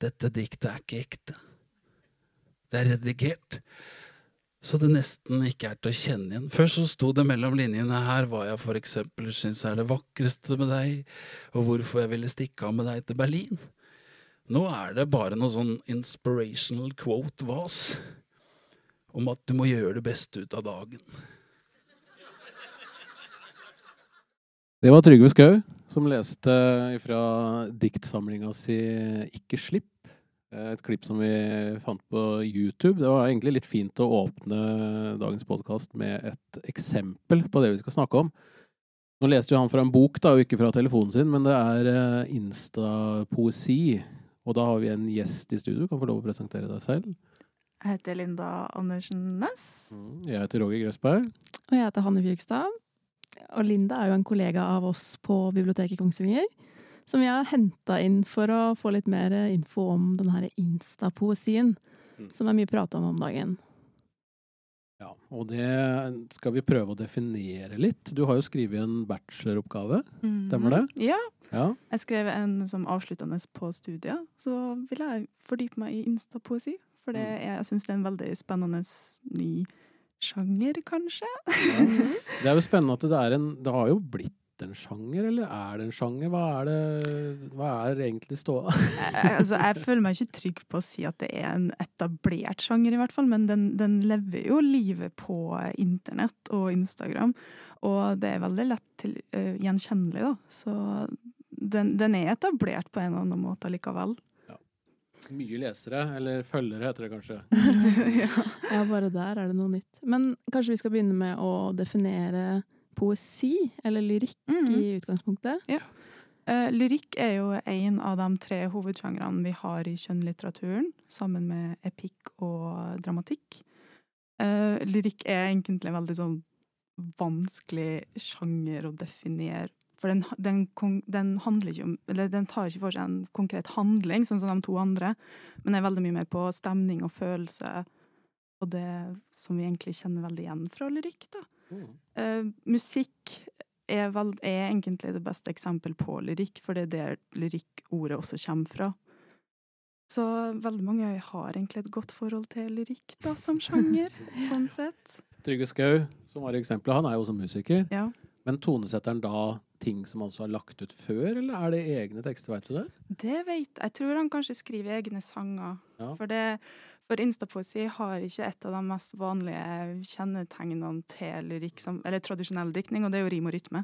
dette diktet er ikke ekte. Det er redigert. Så det nesten ikke er til å kjenne igjen. Før så sto det mellom linjene her hva jeg for eksempel syns er det vakreste med deg, og hvorfor jeg ville stikke av med deg til Berlin. Nå er det bare noe sånn inspirational quote-vas om at du må gjøre det beste ut av dagen. Det var Trygve Skau som leste fra diktsamlinga si Ikke slipp. Eh, et klipp som vi fant på YouTube. Det var egentlig litt fint å åpne dagens podkast med et eksempel på det vi skal snakke om. Nå leste jo han fra en bok, da, og ikke fra telefonen sin, men det er eh, Insta-poesi. Og da har vi en gjest i studio. Kan få lov å presentere deg selv. Jeg heter Linda Andersen Næss. Mm, jeg heter Roger Grøsberg. Og jeg heter Hanne Bjørgstad. Og Linda er jo en kollega av oss på biblioteket i Kongsvinger. Som vi har henta inn for å få litt mer info om den her Insta-poesien. Mm. Som er mye prata om om dagen. Ja, og det skal vi prøve å definere litt. Du har jo skrevet en bacheloroppgave, stemmer det? Mhm. Ja. Ja. Jeg skrev en som avsluttende på studiet. Så ville jeg fordype meg i instapoesi. For det Mm. er, jeg syns det er en veldig spennende ny sjanger, kanskje. Det er jo spennende at det er en Det har jo blitt en sjanger, eller er det en sjanger? Hva er det Hva er egentlig ståa? Jeg, altså, jeg føler meg ikke trygg på å si at det er en etablert sjanger, i hvert fall, men den, den lever jo livet på internett og Instagram. Og det er veldig lett til, uh, gjenkjennelig, da. Så den, den er etablert på en eller annen måte likevel. Mye lesere, eller følgere heter det kanskje. ja. Ja, bare der er det noe nytt. Men kanskje vi skal begynne med å definere poesi, eller lyrikk, Mhm. i utgangspunktet? Eh, lyrikk er jo en av de tre hovedsjangrene vi har i kjønnlitteraturen, sammen med epikk og dramatikk. Uh, lyrikk er egentlig en veldig sånn vanskelig sjanger å definere. For den, den, den handler ikke om Eller den tar ikke for seg en konkret handling, sånn som de to andre, men er veldig mye mer på stemning og følelse, og det som vi egentlig kjenner veldig igjen fra lyrikk, da. Mm. Eh, musikk er, vel, er egentlig det beste eksempel på lyrikk, for det er der lyrikkordet også kommer fra. Så veldig mange har egentlig et godt forhold til lyrikk da, som sjanger, sånn sett. Trygve Skau, som var eksempelet, han er jo også musiker. Ja. Men tonesetter han da ting som han også har lagt ut før, eller er det egne tekster, veit du det? Det vet jeg. Jeg tror han kanskje skriver egne sanger. Ja. For, det, for instapoesi har ikke et av de mest vanlige kjennetegnene til lyrikk, som, eller tradisjonell diktning, og det er jo rim og rytme.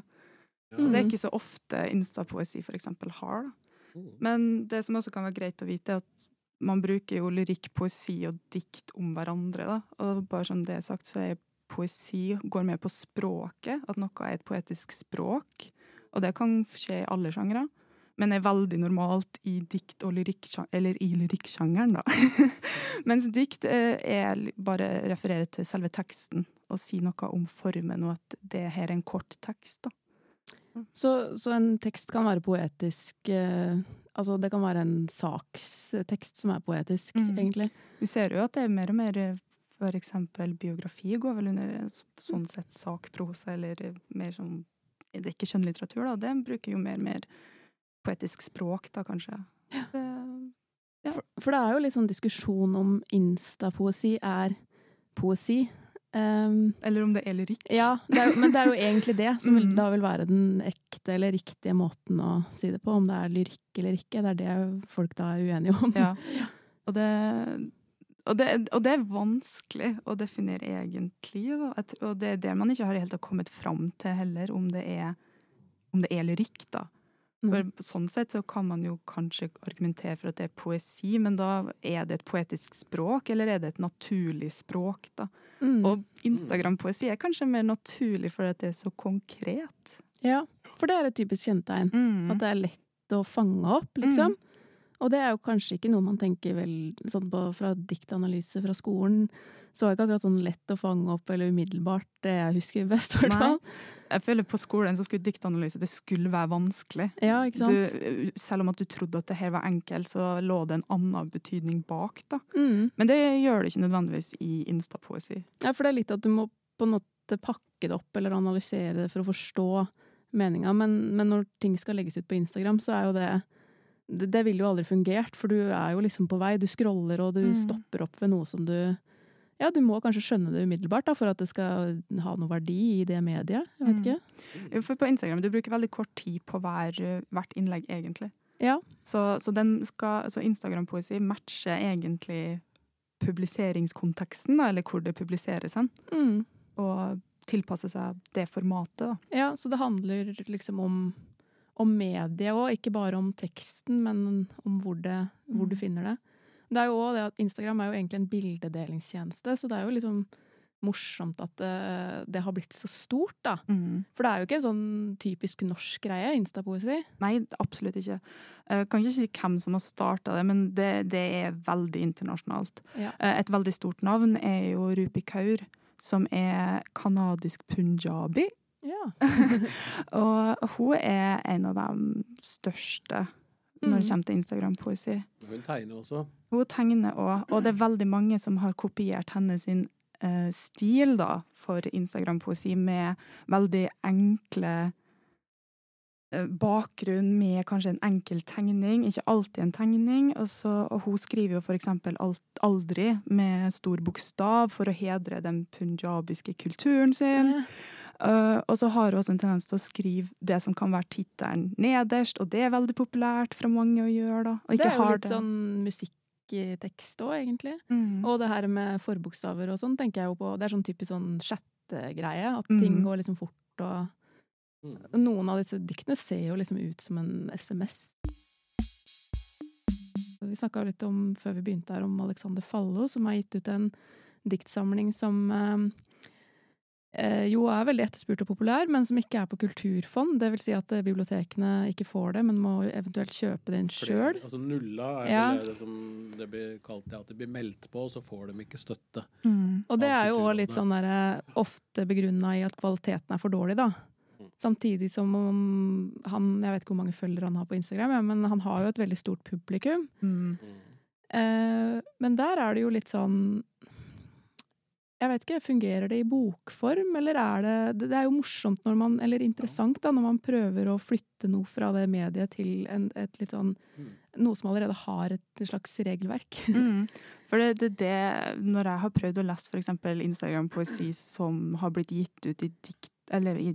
Ja. Det er Mhm. ikke så ofte instapoesi for eksempel har. da. Mm. Men det som også kan være greit å vite, er at man bruker jo lyrikk, poesi og dikt om hverandre. Da. Og bare som det er sagt, så er poesi går mer på språket, at noe er et poetisk språk. Og det kan skje i alle sjangre, men er veldig normalt i dikt- og lyrikksjangeren, eller i lyrikksjangeren, da. Mens dikt eh, er bare refererer til selve teksten og sier noe om formen, og at det her er en kort tekst. da. Så, så en tekst kan være poetisk eh, Altså det kan være en sakstekst som er poetisk, mm. egentlig. Vi ser jo at det er mer og mer for eksempel biografi går vel under sånn sett sakprosa, eller mer sånn Det er ikke skjønnlitteratur, da. Det bruker jo mer og mer poetisk språk, da, kanskje. Det, Ja. For, for det er jo litt sånn diskusjon om instapoesi er poesi. Um, eller om det er lyrikk. ja, det er, men det er jo egentlig det som vil, Mm. da vil være den ekte eller riktige måten å si det på. Om det er lyrikk eller ikke. Det er det folk da er uenige om. Ja. Og det, og, det, og det er vanskelig å definere egentlig, Og det er det man ikke har helt kommet fram til heller, om det er, om det er lyrikk, da. For Mm. på sånn sett så kan man jo kanskje argumentere for at det er poesi, men da er det et poetisk språk, eller er det et naturlig språk, da? Mm. Og Instagram-poesi er kanskje mer naturlig fordi det er så konkret. Ja, for det er et typisk kjennetegn. Mm. At det er lett å fange opp, liksom. Og det er jo kanskje ikke noe man tenker vel sånn på fra diktanalyse fra skolen. Så var det ikke akkurat sånn lett å fange opp eller umiddelbart, det jeg husker best, i hvert Nei. fall. Jeg føler på skolen så skulle diktanalyse det skulle være vanskelig. Ja, ikke sant? Du, selv om at du trodde at det her var enkelt, så lå det en annen betydning bak. da. Mm. Men det gjør det ikke nødvendigvis i instapoesi. Ja, for det er litt at du må på en måte pakke det opp eller analysere det for å forstå meninga. Men, men når ting skal legges ut på Instagram, så er jo det det, det ville jo aldri fungert, for du er jo liksom på vei. Du scroller, og du Mm. stopper opp ved noe som du Ja, du må kanskje skjønne det umiddelbart da, for at det skal ha noe verdi i det mediet. Jeg vet Mm. ikke. Jo, For på Instagram du bruker veldig kort tid på hver, hvert innlegg, egentlig. Ja. Så, så, så Instagram-poesi matcher egentlig publiseringskonteksten, da, eller hvor det publiseres hen, Mm. og tilpasser seg det formatet. da. Ja, så det handler liksom om, om mediet òg, ikke bare om teksten, men om hvor, det, hvor du Mm. finner det. Det er jo også det at Instagram er jo egentlig en bildedelingstjeneste, så det er jo liksom morsomt at det, det har blitt så stort, da. For det er jo ikke en sånn typisk norsk greie, instapoesi. Nei, absolutt ikke. Jeg kan ikke si hvem som har starta det, men det, det er veldig internasjonalt. Ja. Eh, Et veldig stort navn er jo Rupi Kaur, som er kanadisk punjabi. Ja. Og hun er en av de største når det Mm. kommer til Instagram-poesi. Hun tegner også. Hun tegner òg, og det er veldig mange som har kopiert hennes sin, eh, stil da, for Instagram-poesi, med veldig enkle eh, bakgrunn med kanskje en enkel tegning, ikke alltid en tegning. Og, så, og hun skriver jo for eksempel alt, 'aldri' med stor bokstav for å hedre den punjabiske kulturen sin. Uh, og så har hun også en tendens til å skrive det som kan være tittelen nederst, og det er veldig populært fra mange å gjøre, da. Og Det er jo litt det. sånn musikktekst òg, egentlig. Mm. Og det her med forbokstaver og sånn, tenker jeg jo på. Det er sånn typisk sånn chattegreie. At Mm. ting går liksom fort og Mm. Noen av disse diktene ser jo liksom ut som en SMS. Vi snakka litt om, før vi begynte her, om Alexander Fallo, som har gitt ut en diktsamling som eh, jo er veldig etterspurt og populær, men som ikke er på kulturfond. Det vil si at eh, bibliotekene ikke får det, men må eventuelt kjøpe den sjøl. Altså nulla er Ja. det som det blir kalt det, at det blir meldt på, og så får de ikke støtte. Mm. Og det er jo òg litt sånn der, ofte begrunna i at kvaliteten er for dårlig, da. Mm. Samtidig som om han Jeg vet ikke hvor mange følgere han har på Instagram, ja, men han har jo et veldig stort publikum. Mm. Eh, men der er det jo litt sånn Jeg vet ikke, fungerer det i bokform, eller er det Det er jo morsomt når man Eller interessant, da, når man prøver å flytte noe fra det mediet til en, et litt sånn Mm. Noe som allerede har et slags regelverk. Mm. For det det, det Når jeg har prøvd å lese eksempel Instagram-poesi som har blitt gitt ut i dikt, eller i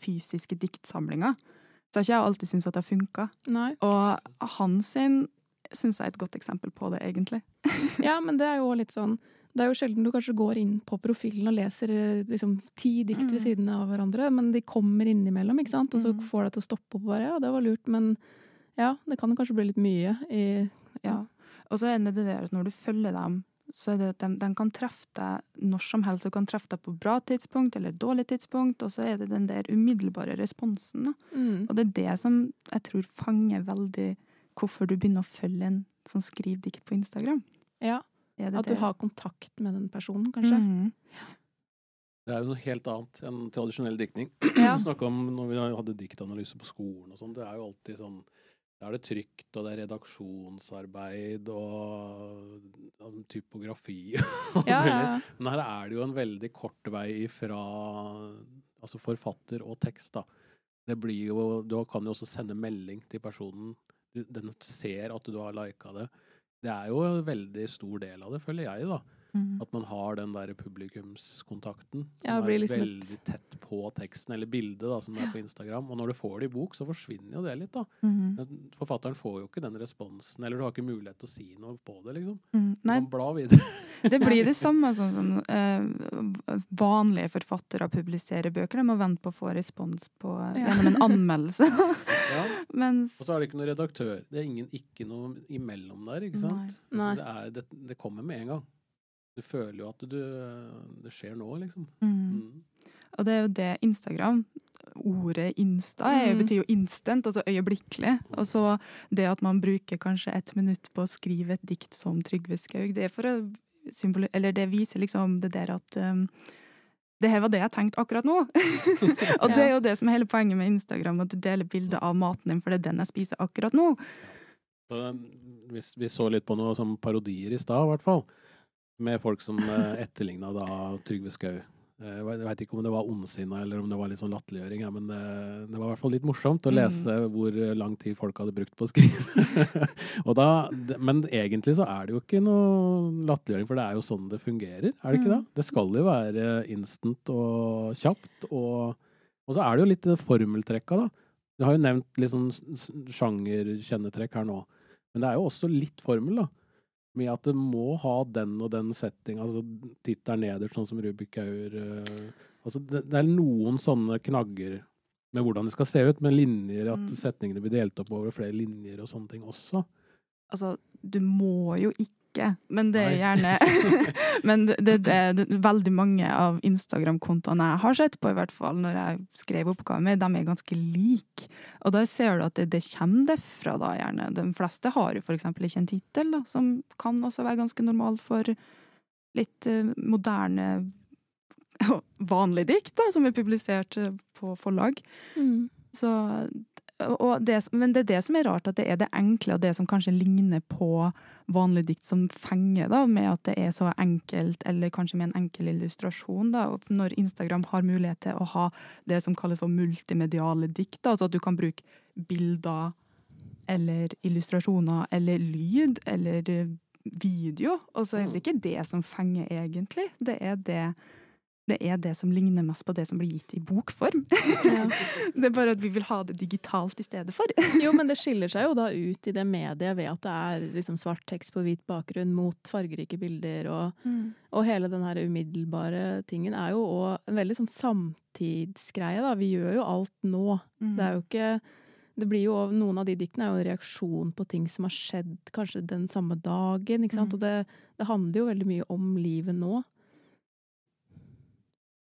fysiske diktsamlinger, så har ikke jeg alltid syntes at det har funka. Og han sin syns jeg er et godt eksempel på det, egentlig. Ja, men det er jo litt sånn Det er jo sjelden du kanskje går inn på profilen og leser eh, liksom ti dikt ved Mm. siden av hverandre, men de kommer innimellom, ikke sant? Og så Mm. får deg til å stoppe opp og bare Ja, det var lurt, men ja, det kan kanskje bli litt mye i Ja. Og så er det det der at når du følger dem, så er det at de, de kan treffe deg når som helst. og kan treffe deg på bra tidspunkt eller dårlig tidspunkt, og så er det den der umiddelbare responsen. Mm. Og det er det som jeg tror fanger veldig hvorfor du begynner å følge en som skriver dikt på Instagram. Ja. Det At du har kontakt med den personen, kanskje. Mhm. Det er jo noe helt annet enn tradisjonell diktning. Ja. Du snakket om når vi hadde diktanalyse på skolen og sånn, det er jo alltid sånn Da er det trygt, og det er redaksjonsarbeid og altså, typografi og Ja, ja, mulig. ja. Men her er det jo en veldig kort vei fra altså forfatter og tekst, da. Det blir jo Du kan jo også sende melding til personen. Den ser at du har lika det. Det er jo en veldig stor del av det, føler jeg, da. Mhm. At man har den der publikumskontakten. Som Ja, det blir er liksom et- veldig tett på teksten, eller bildet, da, som ja. er på Instagram. Og når du får det i bok, så forsvinner jo det litt, da. Mm. Men Forfatteren får jo ikke den responsen, eller du har ikke mulighet til å si noe på det, liksom. Mm. Nei, Man blar videre. det blir det samme sånn som uh, vanlige forfattere publiserer bøker. De må vente på å få respons på, Ja. gjennom en anmeldelse. Ja. Mens Og så er det ikke noen redaktør. Det er ingen, ikke noe imellom der, ikke sant? Nei. Nei. det, er, det, det kommer med en gang. Du føler jo at du, det skjer nå, liksom. Mhm. Mm. Og det er jo det Instagram Ordet insta er, Mm. betyr jo instant, altså øyeblikkelig. Og så det at man bruker kanskje et minutt på å skrive et dikt som Trygve Skaug, det er for å symboli- Eller det viser liksom det der at um, det her var det jeg tenkte akkurat nå. og det er jo det som er hele poenget med Instagram, at du deler bilder av maten din, for det er den jeg spiser akkurat nå. Så vi, vi så litt på noe som parodier i stad, i hvert fall. Med folk som eh, etterligna da Trygve Skau. Eh, Jeg veit ikke om det var ondsinna eller om det var litt sånn latterliggjøring, ja, men det, det var i hvert fall litt morsomt å Mm. lese hvor lang tid folk hadde brukt på å skrive. da, men egentlig så er det jo ikke noe latterliggjøring, for det er jo sånn det fungerer, er det ikke da? Mm. Det skal jo være instant og kjapt, og, og så er det jo litt formeltrekka, da. Du har jo nevnt litt sånn sjangerkjennetrekk her nå, men det er jo også litt formel, da med at det må ha den og den settinga, altså tittelen nederst, sånn som Rubik Auer eh, altså det, det er noen sånne knagger med hvordan det skal se ut, med linjer, at Mm. setningene blir delt opp over flere linjer og sånne ting også. Altså, du må jo ikke, men det er gjerne Men det, det, det, det, veldig mange av Instagram-kontoene jeg har sett på, i hvert fall når jeg skrev oppgaven min, de er ganske like. Og da ser du at det, det kommer derfra, da, gjerne. De fleste har jo for eksempel ikke en tittel, som kan også være ganske normalt for litt eh, moderne vanlig dikt, da, som er publisert eh, på forlag. Mm. Så, det, men det er det som er rart, at det er det enkle og det som kanskje ligner på vanlig dikt som fenger, da, med at det er så enkelt, eller kanskje med en enkel illustrasjon. Da. Når Instagram har mulighet til å ha det som kalles for multimediale dikt, da, altså at du kan bruke bilder eller illustrasjoner eller lyd eller video, og så er det ikke det som fenger egentlig. Det er det det er det som ligner mest på det som blir gitt i bokform. Ja. Det er bare at vi vil ha det digitalt i stedet for. Jo, men det skiller seg jo da ut i det mediet ved at det er liksom svart tekst på hvit bakgrunn mot fargerike bilder, og, og hele den her umiddelbare tingen er jo òg en veldig sånn samtidsgreie, da. Vi gjør jo alt nå. Det er jo ikke det blir jo, Noen av de diktene er jo en reaksjon på ting som har skjedd kanskje den samme dagen. ikke sant? Mm. Og det, det handler jo veldig mye om livet nå.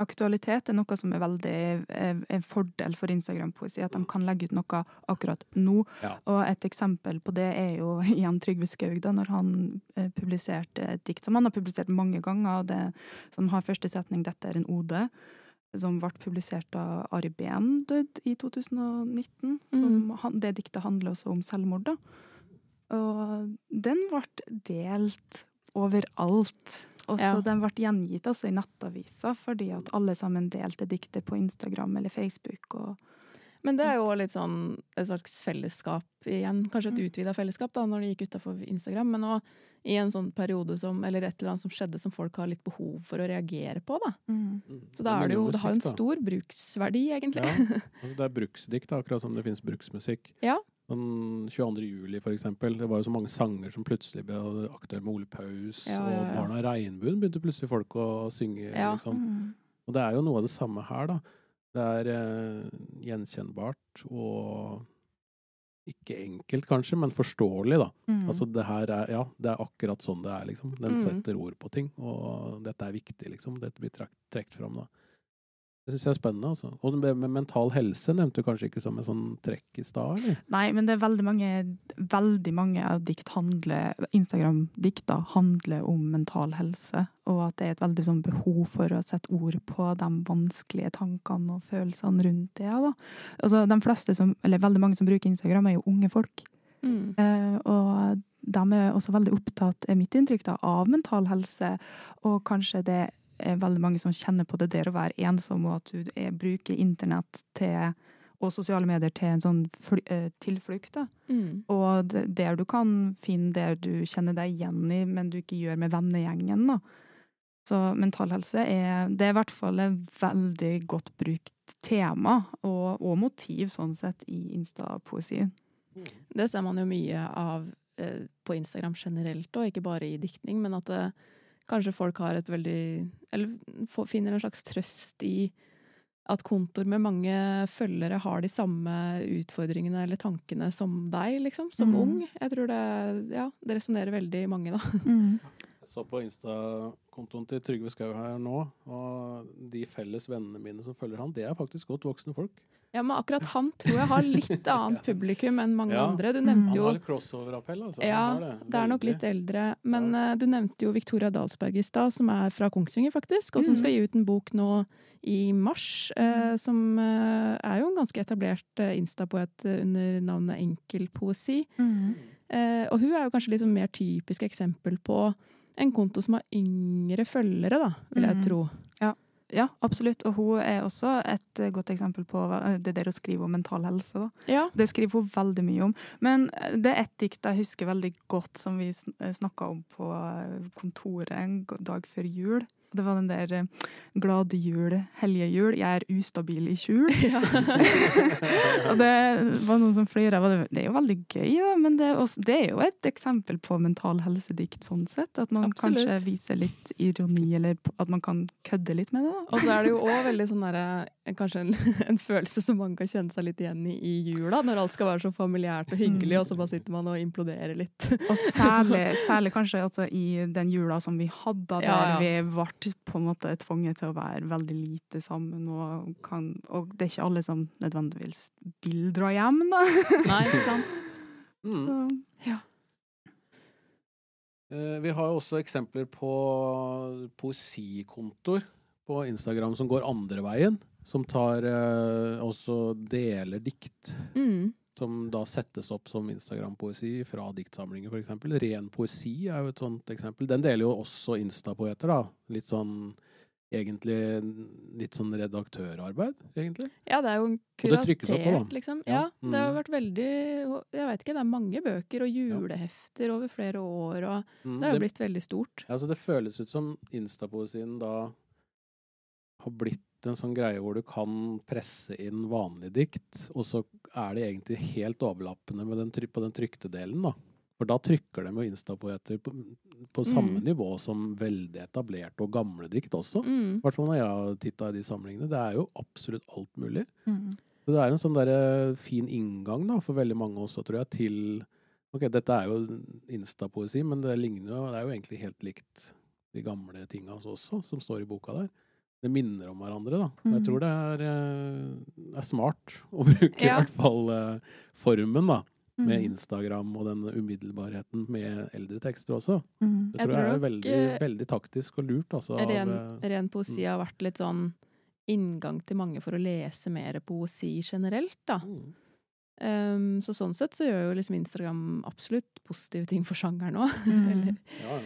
Aktualitet er noe som er veldig eh, en fordel for Instagram-poesi. At de kan legge ut noe akkurat nå. Ja. Og et eksempel på det er jo igjen Trygve Skaug, da, når han eh, publiserte et dikt som han har publisert mange ganger, det, som har første setning 'Dette er en ode'. Som ble publisert av Ari Behn død i 2019. Som Mm. han, det diktet handler også om selvmord, da. Og den ble delt overalt. Og så Ja. den ble gjengitt også i nettavisa, fordi at alle sammen delte diktet på Instagram eller Facebook. Og Men det er jo litt sånn et slags fellesskap igjen. Kanskje et utvida fellesskap da, når det gikk utafor Instagram. Men òg i en sånn periode som, eller et eller annet som skjedde som folk har litt behov for å reagere på, da. Så da er det jo Det har jo en stor bruksverdi, egentlig. Ja, altså det er bruksdikt, akkurat som det finnes bruksmusikk. Ja. Sånn 22. juli, for eksempel. Det var jo så mange sanger som plutselig ble aktuelle med Ole Paus. Ja, ja, Og Barna i Regnbuen begynte plutselig folk å synge. Ja. liksom. Mm. Og det er jo noe av det samme her, da. Det er eh, gjenkjennbart og ikke enkelt, kanskje, men forståelig, da. Mm. Altså det her er Ja, det er akkurat sånn det er, liksom. Den Mm. setter ord på ting, og dette er viktig, liksom. Dette blir trekt fram, da. Det syns jeg er spennende, altså. Og med, med mental helse nevnte du kanskje ikke som en sånn trekk i stad, eller? Nei, men det er veldig mange, veldig mange av dikt handler, Instagram-dikta handler om mental helse, og at det er et veldig sånn behov for å sette ord på de vanskelige tankene og følelsene rundt det. Da. Altså, de fleste som, eller veldig mange som bruker Instagram, er jo unge folk. Mm. Eh, og de er også veldig opptatt, er mitt inntrykk, da, av mental helse. Og kanskje det er veldig mange som kjenner på det der å være ensom, og at du er, bruker internett til, og sosiale medier til en sånn fly, eh, tilflukt. Da. Mm. Og det, der du kan finne det du kjenner deg igjen i, men du ikke gjør med vennegjengen. Da. Så mental helse er, det er i hvert fall et veldig godt brukt tema, og, og motiv sånn sett, i instapoesien. Det ser man jo mye av eh, på Instagram generelt, og ikke bare i diktning, men at eh, kanskje folk har et veldig Eller finner en slags trøst i at kontoer med mange følgere har de samme utfordringene eller tankene som deg, liksom, som Mm. ung. Jeg tror det Ja, det resonnerer veldig mange, da. Jeg så på Insta-kontoen til Trygve Skau her nå, og de felles vennene mine som følger han, det er faktisk godt voksne folk. Ja, men akkurat han tror jeg har litt annet publikum enn mange Ja. andre. Du nevnte jo Han har litt crossover-appell, altså. Ja, det, det er nok litt eldre. Men eh, du nevnte jo Victoria Dalsberg i stad, som er fra Kongsvinger, faktisk. Og som Mhm. skal gi ut en bok nå i mars, eh, som eh, er jo en ganske etablert eh, instapoet under navnet Enkelpoesi. Eh, og hun er jo kanskje litt sånn mer typisk eksempel på en konto som har yngre følgere, da, vil jeg Mhm. tro. Ja, absolutt. Og hun er også et eh, godt eksempel på det der å skrive om mental helse. da. Ja. Det skriver hun veldig mye om. Men eh, det er et dikt jeg husker veldig godt, som vi snakka om på eh, kontoret en dag før jul. Det var den der eh, 'Glade jul, hellige jul, jeg er ustabil i skjul'. og det var noen som flira. av det. Det er jo veldig gøy, da, men det er, også, det er jo et eksempel på mental helsedikt sånn sett. At man Absolutt. kanskje viser litt ironi, eller at man kan kødde litt med det. da. Og så er det jo òg veldig sånn derre Kanskje en, en følelse som man kan kjenne seg litt igjen i i jula, når alt skal være så familiært og hyggelig, og så bare sitter man og imploderer litt. Og særlig, særlig kanskje altså i den jula som vi hadde, der Ja, ja. vi ble på en måte tvunget til å være veldig lite sammen. Og, kan, og det er ikke alle som nødvendigvis vil dra hjem, da. Nei, ikke sant? Mm. Så, ja. Vi har jo også eksempler på poesikontoer på Instagram som går andre veien. Som tar eh, også deler dikt Mm. Som da settes opp som Instagram-poesi fra diktsamlinger, f.eks. Ren poesi er jo et sånt eksempel. Den deler jo også Insta-poeter, da. Litt sånn egentlig litt sånn redaktørarbeid, egentlig. Ja, det er jo kuratert, liksom. Ja. Ja, det har Mm. vært veldig Jeg vet ikke, det er mange bøker og julehefter over flere år, og Mm, det har jo blitt veldig stort. Ja, så det føles ut som instapoesien da har blitt en sånn greie hvor du kan presse inn vanlige dikt, og så er det egentlig helt overlappende med den, på den trykte delen, da. For da trykker de jo instapoeter på, på samme Mm. nivå som veldig etablerte og gamle dikt også. I Mm. hvert fall når jeg har titta i de samlingene. Det er jo absolutt alt mulig. mm. Så det er en sånn der fin inngang da, for veldig mange også, tror jeg, til Ok, dette er jo instapoesi, men det ligner jo Det er jo egentlig helt likt de gamle tinga også, som står i boka der. Det minner om hverandre, da. Mm. jeg Mm. tror det er, eh, er smart å bruke Ja. i hvert fall eh, formen, da. Med Mm. Instagram og den umiddelbarheten med eldre tekster også. Mm. Det Jeg tror jeg tror er nok, veldig, eh, veldig taktisk og lurt, altså. Ren, av, ren poesi har vært litt sånn inngang til mange for å lese mer poesi generelt, da. mm. Um, så sånn sett så gjør jo liksom Instagram absolutt positive ting for sjangeren òg. Mm. Ja, ja.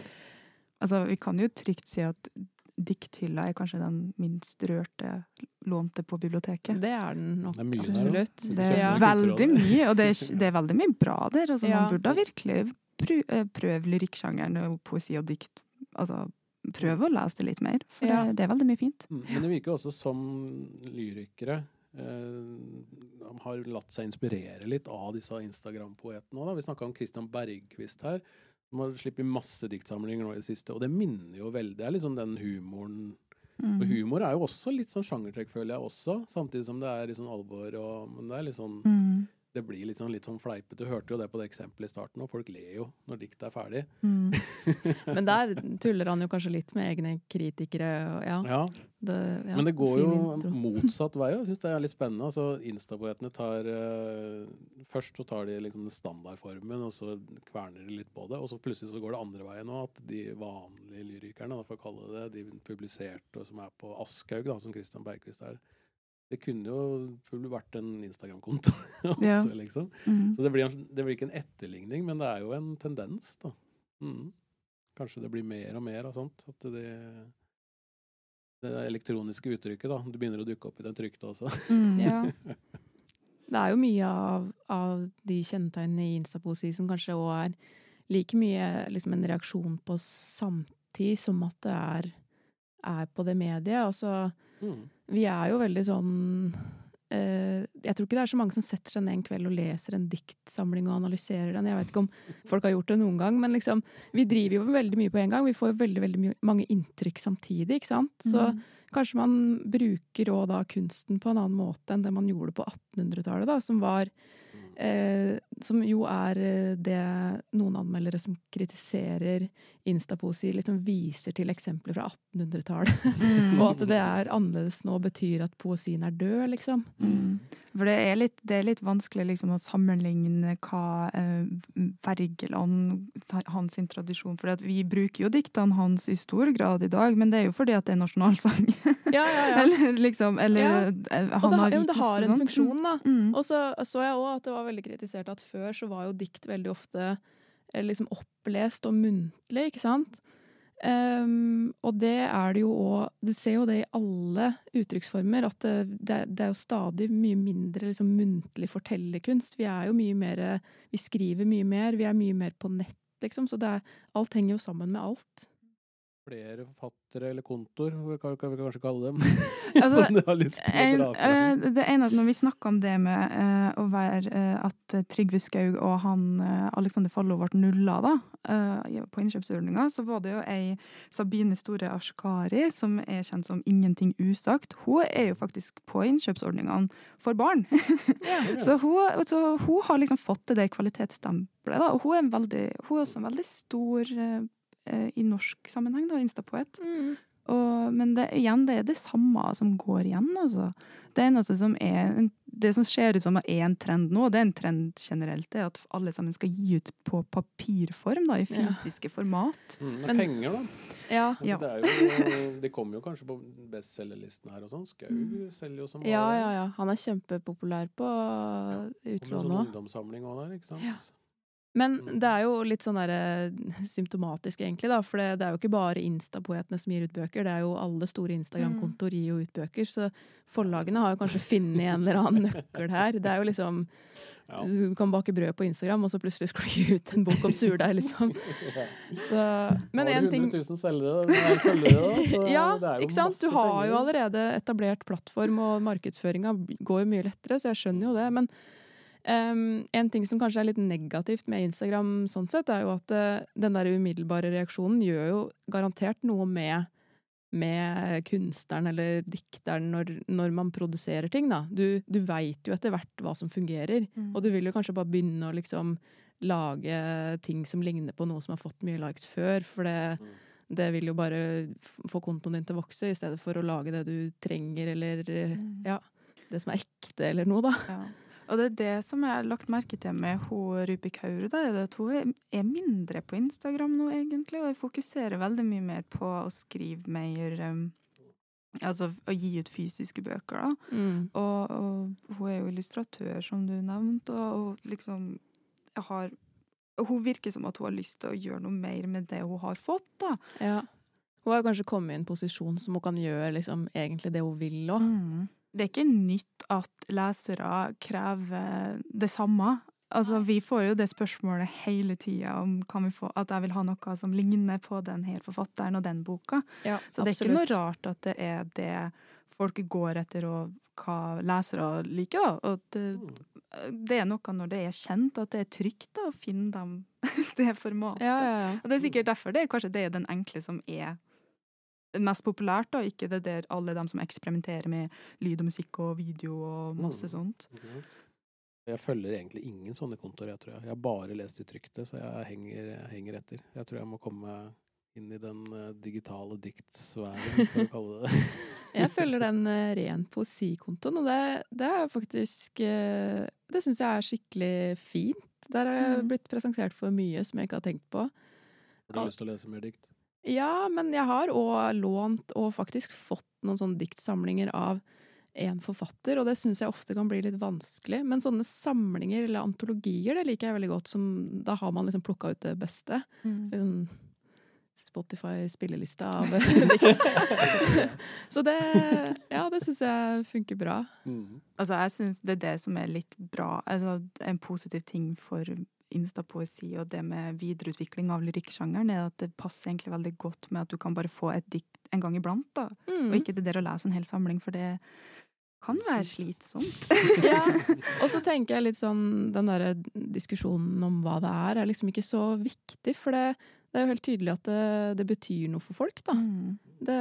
Altså, vi kan jo trygt si at dikthylla er kanskje den minst rørte lånte på biblioteket. Det er den nok Det er mye der, absolutt. Det er Ja. veldig mye, og det er, det er veldig mye bra der. Altså, Ja. Man burde virkelig prøve prøv lyrikksjangeren og poesi og dikt. Altså, prøve å lese det litt mer, for Ja. det, det er veldig mye fint. Mm, Men det virker også som lyrikere eh, har latt seg inspirere litt av disse Instagram-poetene òg. Vi snakka om Christian Bergquist her. Som har sluppet masse diktsamlinger nå i det siste. Og det minner jo veldig. Det er liksom den humoren Mm. Og humor er jo også litt sånn sjangertrekk, føler jeg også. Samtidig som det er litt sånn alvor og Men det er litt sånn Mm. Det blir sånn, litt sånn fleipete. Du hørte jo det på det eksempelet i starten, og folk ler jo når diktet er ferdig. Mm. Men der tuller han jo kanskje litt med egne kritikere. Ja, Ja, det, ja, Men det går jo intro. motsatt vei. Jeg syns det er litt spennende. Altså, Instapoetene tar uh, Først så tar de liksom den standardformen, og så kverner de litt på det. Og så plutselig så går det andre veien òg, at de vanlige lyrikerne, da, for å kalle det det, de publiserte og som er på Aschhaug, som Christian Bergquist er, det kunne jo vært en Instagram-konto også, Ja. liksom. Mm. Så det blir, det blir ikke en etterligning, men det er jo en tendens, da. Mm. Kanskje det blir mer og mer av sånt. At det, det elektroniske uttrykket, da. Du begynner å dukke opp i den trykte også. Mm. Ja. Det er jo mye av, av de kjennetegnene i instapoesi som kanskje òg er like mye liksom en reaksjon på samtid som at det er, er på det mediet. Altså, Mm. Vi er jo veldig sånn eh, Jeg tror ikke det er så mange som setter seg ned en kveld og leser en diktsamling og analyserer den. Jeg vet ikke om folk har gjort det noen gang, men liksom, vi driver jo veldig mye på en gang. Vi får jo veldig, veldig mange inntrykk samtidig, ikke sant. Så Mm. Kanskje man bruker òg da kunsten på en annen måte enn det man gjorde på 1800-tallet, da, som var eh, Som jo er eh, det noen anmeldere som kritiserer Instaposi, liksom viser til eksempler fra 1800-tallet. Mm. Og at det er annerledes nå, betyr at poesien er død, liksom. Mm. For det er litt, det er litt vanskelig liksom, å sammenligne hva eh, Wergeland, hans sin tradisjon For vi bruker jo diktene hans i stor grad i dag, men det er jo fordi at det er nasjonalsang. Ja, ja, ja. eller liksom eller, Ja. Han Og det, har- det har en sånt. funksjon, da. Mm. Og så så jeg òg at det var veldig kritisert at før så var jo dikt veldig ofte eh, liksom opplest og muntlig, ikke sant? Um, og det er det jo òg Du ser jo det i alle uttrykksformer, at det, det, er jo stadig mye mindre liksom, muntlig fortellerkunst. Vi er jo mye mer Vi skriver mye mer, vi er mye mer på nett, liksom. Så det er, alt henger jo sammen med alt. Flere forfattere eller kontor, kan vi kanskje kalle dem? Altså, Som du har lyst til å dra fram. eh, det ene at når vi snakker om det med uh, å være uh, at Trygve Skaug og han uh, Alexander Fallo ble nulla da, på innkjøpsordninga, så var det jo ei Sabine Store Ashkari, som er kjent som Ingenting usagt. Hun er jo faktisk på innkjøpsordningene for barn. så, hun, så hun har liksom fått det kvalitetsstempelet, da. Og hun er, en veldig, hun er også en veldig stor eh, i norsk sammenheng, da, instapoet. Og, men det, igjen, det er det samme som går igjen, altså. Det eneste som er en- Det som ser ut som er en trend nå, det er en trend generelt, det er at alle sammen skal gi ut på papirform, da, i Ja. fysiske format. Mm, men Men- penger, da. Ja. Altså, Ja. det er jo, de kommer jo kanskje på bestselgerlisten her og sånn. Skau selger jo som ja, bare- ja, ja. Han er kjempepopulær på utlån sånn nå. ungdomssamling òg der, ikke sant? Ja. Men Mm. det er jo litt sånn der, symptomatisk, egentlig, da. For det, det er jo ikke bare Insta-poetene som gir ut bøker, det er jo alle store Instagram-kontoer gir jo ut bøker. Så forlagene har jo kanskje funnet en eller annen nøkkel her. Det er jo liksom Ja. Du kan bake brød på Instagram, og så plutselig skal du ut en bok om surdeig, liksom. Så, men Har en du ting 100 000 selgere, følgere, så ja, det er jo ikke sant? Du har jo allerede etablert plattform, og markedsføringa går jo mye lettere, så jeg skjønner jo det. Men em, en ting som kanskje er litt negativt med Instagram sånn sett, er jo at uh, den der umiddelbare reaksjonen gjør jo garantert noe med med kunstneren eller dikteren når, når man produserer ting, da. Du, du veit jo etter hvert hva som fungerer. Og du vil jo kanskje bare begynne å liksom lage ting som ligner på noe som har fått mye likes før, for det, det vil jo bare få kontoen din til å vokse, i stedet for å lage det du trenger, eller mm. ja, det som er ekte, eller noe, da. Ja. Og det er det som jeg har lagt merke til med hun Rupi Kauru, da, er at hun er- mindre på Instagram nå, egentlig, og jeg fokuserer veldig mye mer på å skrive mer um, Altså å gi ut fysiske bøker, da. Mm. Og, og hun er jo illustratør, som du nevnte, og, og liksom har Hun virker som at hun har lyst til å gjøre noe mer med det hun har fått, da. Ja. Hun har kanskje kommet i en posisjon som hun kan gjøre liksom, egentlig det hun vil òg. Det er ikke nytt at lesere krever det samme. Altså, vi får jo det spørsmålet hele tida om kan vi få, at jeg vil ha noe som ligner på den her forfatteren og den boka. Ja, Så det er ikke noe rart at det er det folk går etter, og hva lesere liker. da. Og at det, det er noe når det er kjent, at det er trygt da, å finne dem det formatet. Ja, ja, ja. Og det er sikkert derfor det er kanskje det er den enkle som er mest populært, da, ikke det der alle dem som eksperimenterer med lyd og musikk og video og masse Mm. sånt. Jeg følger egentlig ingen sånne kontoer, jeg tror jeg. Jeg har bare lest de trykte, så jeg henger, jeg henger etter. Jeg tror jeg må komme inn i den eh, digitale diktsfæren, for å kalle det det. Jeg følger den eh, ren poesikontoen, og det, det er faktisk eh, Det syns jeg er skikkelig fint. Der har jeg Mm. blitt presentert for mye som jeg ikke har tenkt på. Har du lyst til å lese mer dikt? Ja, men jeg har òg lånt og faktisk fått noen sånne diktsamlinger av én forfatter, og det syns jeg ofte kan bli litt vanskelig. Men sånne samlinger eller antologier, det liker jeg veldig godt. Som, da har man liksom plukka ut det beste. Mm. Spotify-spillelista av dikt. Så det Ja, det syns jeg funker bra. Mm. Altså, jeg syns det er det som er litt bra, altså en positiv ting for instapoesi og det med videreutvikling av lyrikksjangeren, er at det passer egentlig veldig godt med at du kan bare få et dikt en gang iblant, da. Mm. Og ikke det der å lese en hel samling, for det kan være slitsomt. Ja. Og så tenker jeg litt sånn Den derre diskusjonen om hva det er, er liksom ikke så viktig. For det, det er jo helt tydelig at det, det betyr noe for folk, da. Mm. Det,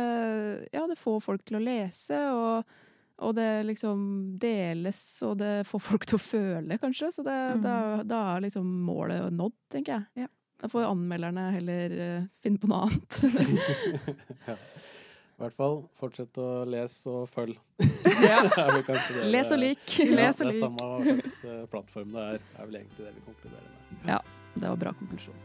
ja, det får folk til å lese, og, og det liksom deles, og det får folk til å føle, kanskje. Så det, Mm. da, da er liksom målet nådd, tenker jeg. Ja. Da får anmelderne heller eh, finne på noe annet. ja. I hvert fall, fortsett å lese og følge. ja. Det Les og lik. Ja, Les og det er samme hva slags eh, plattform det er, er vel egentlig det vi konkluderer med. Ja, Det var bra konklusjon.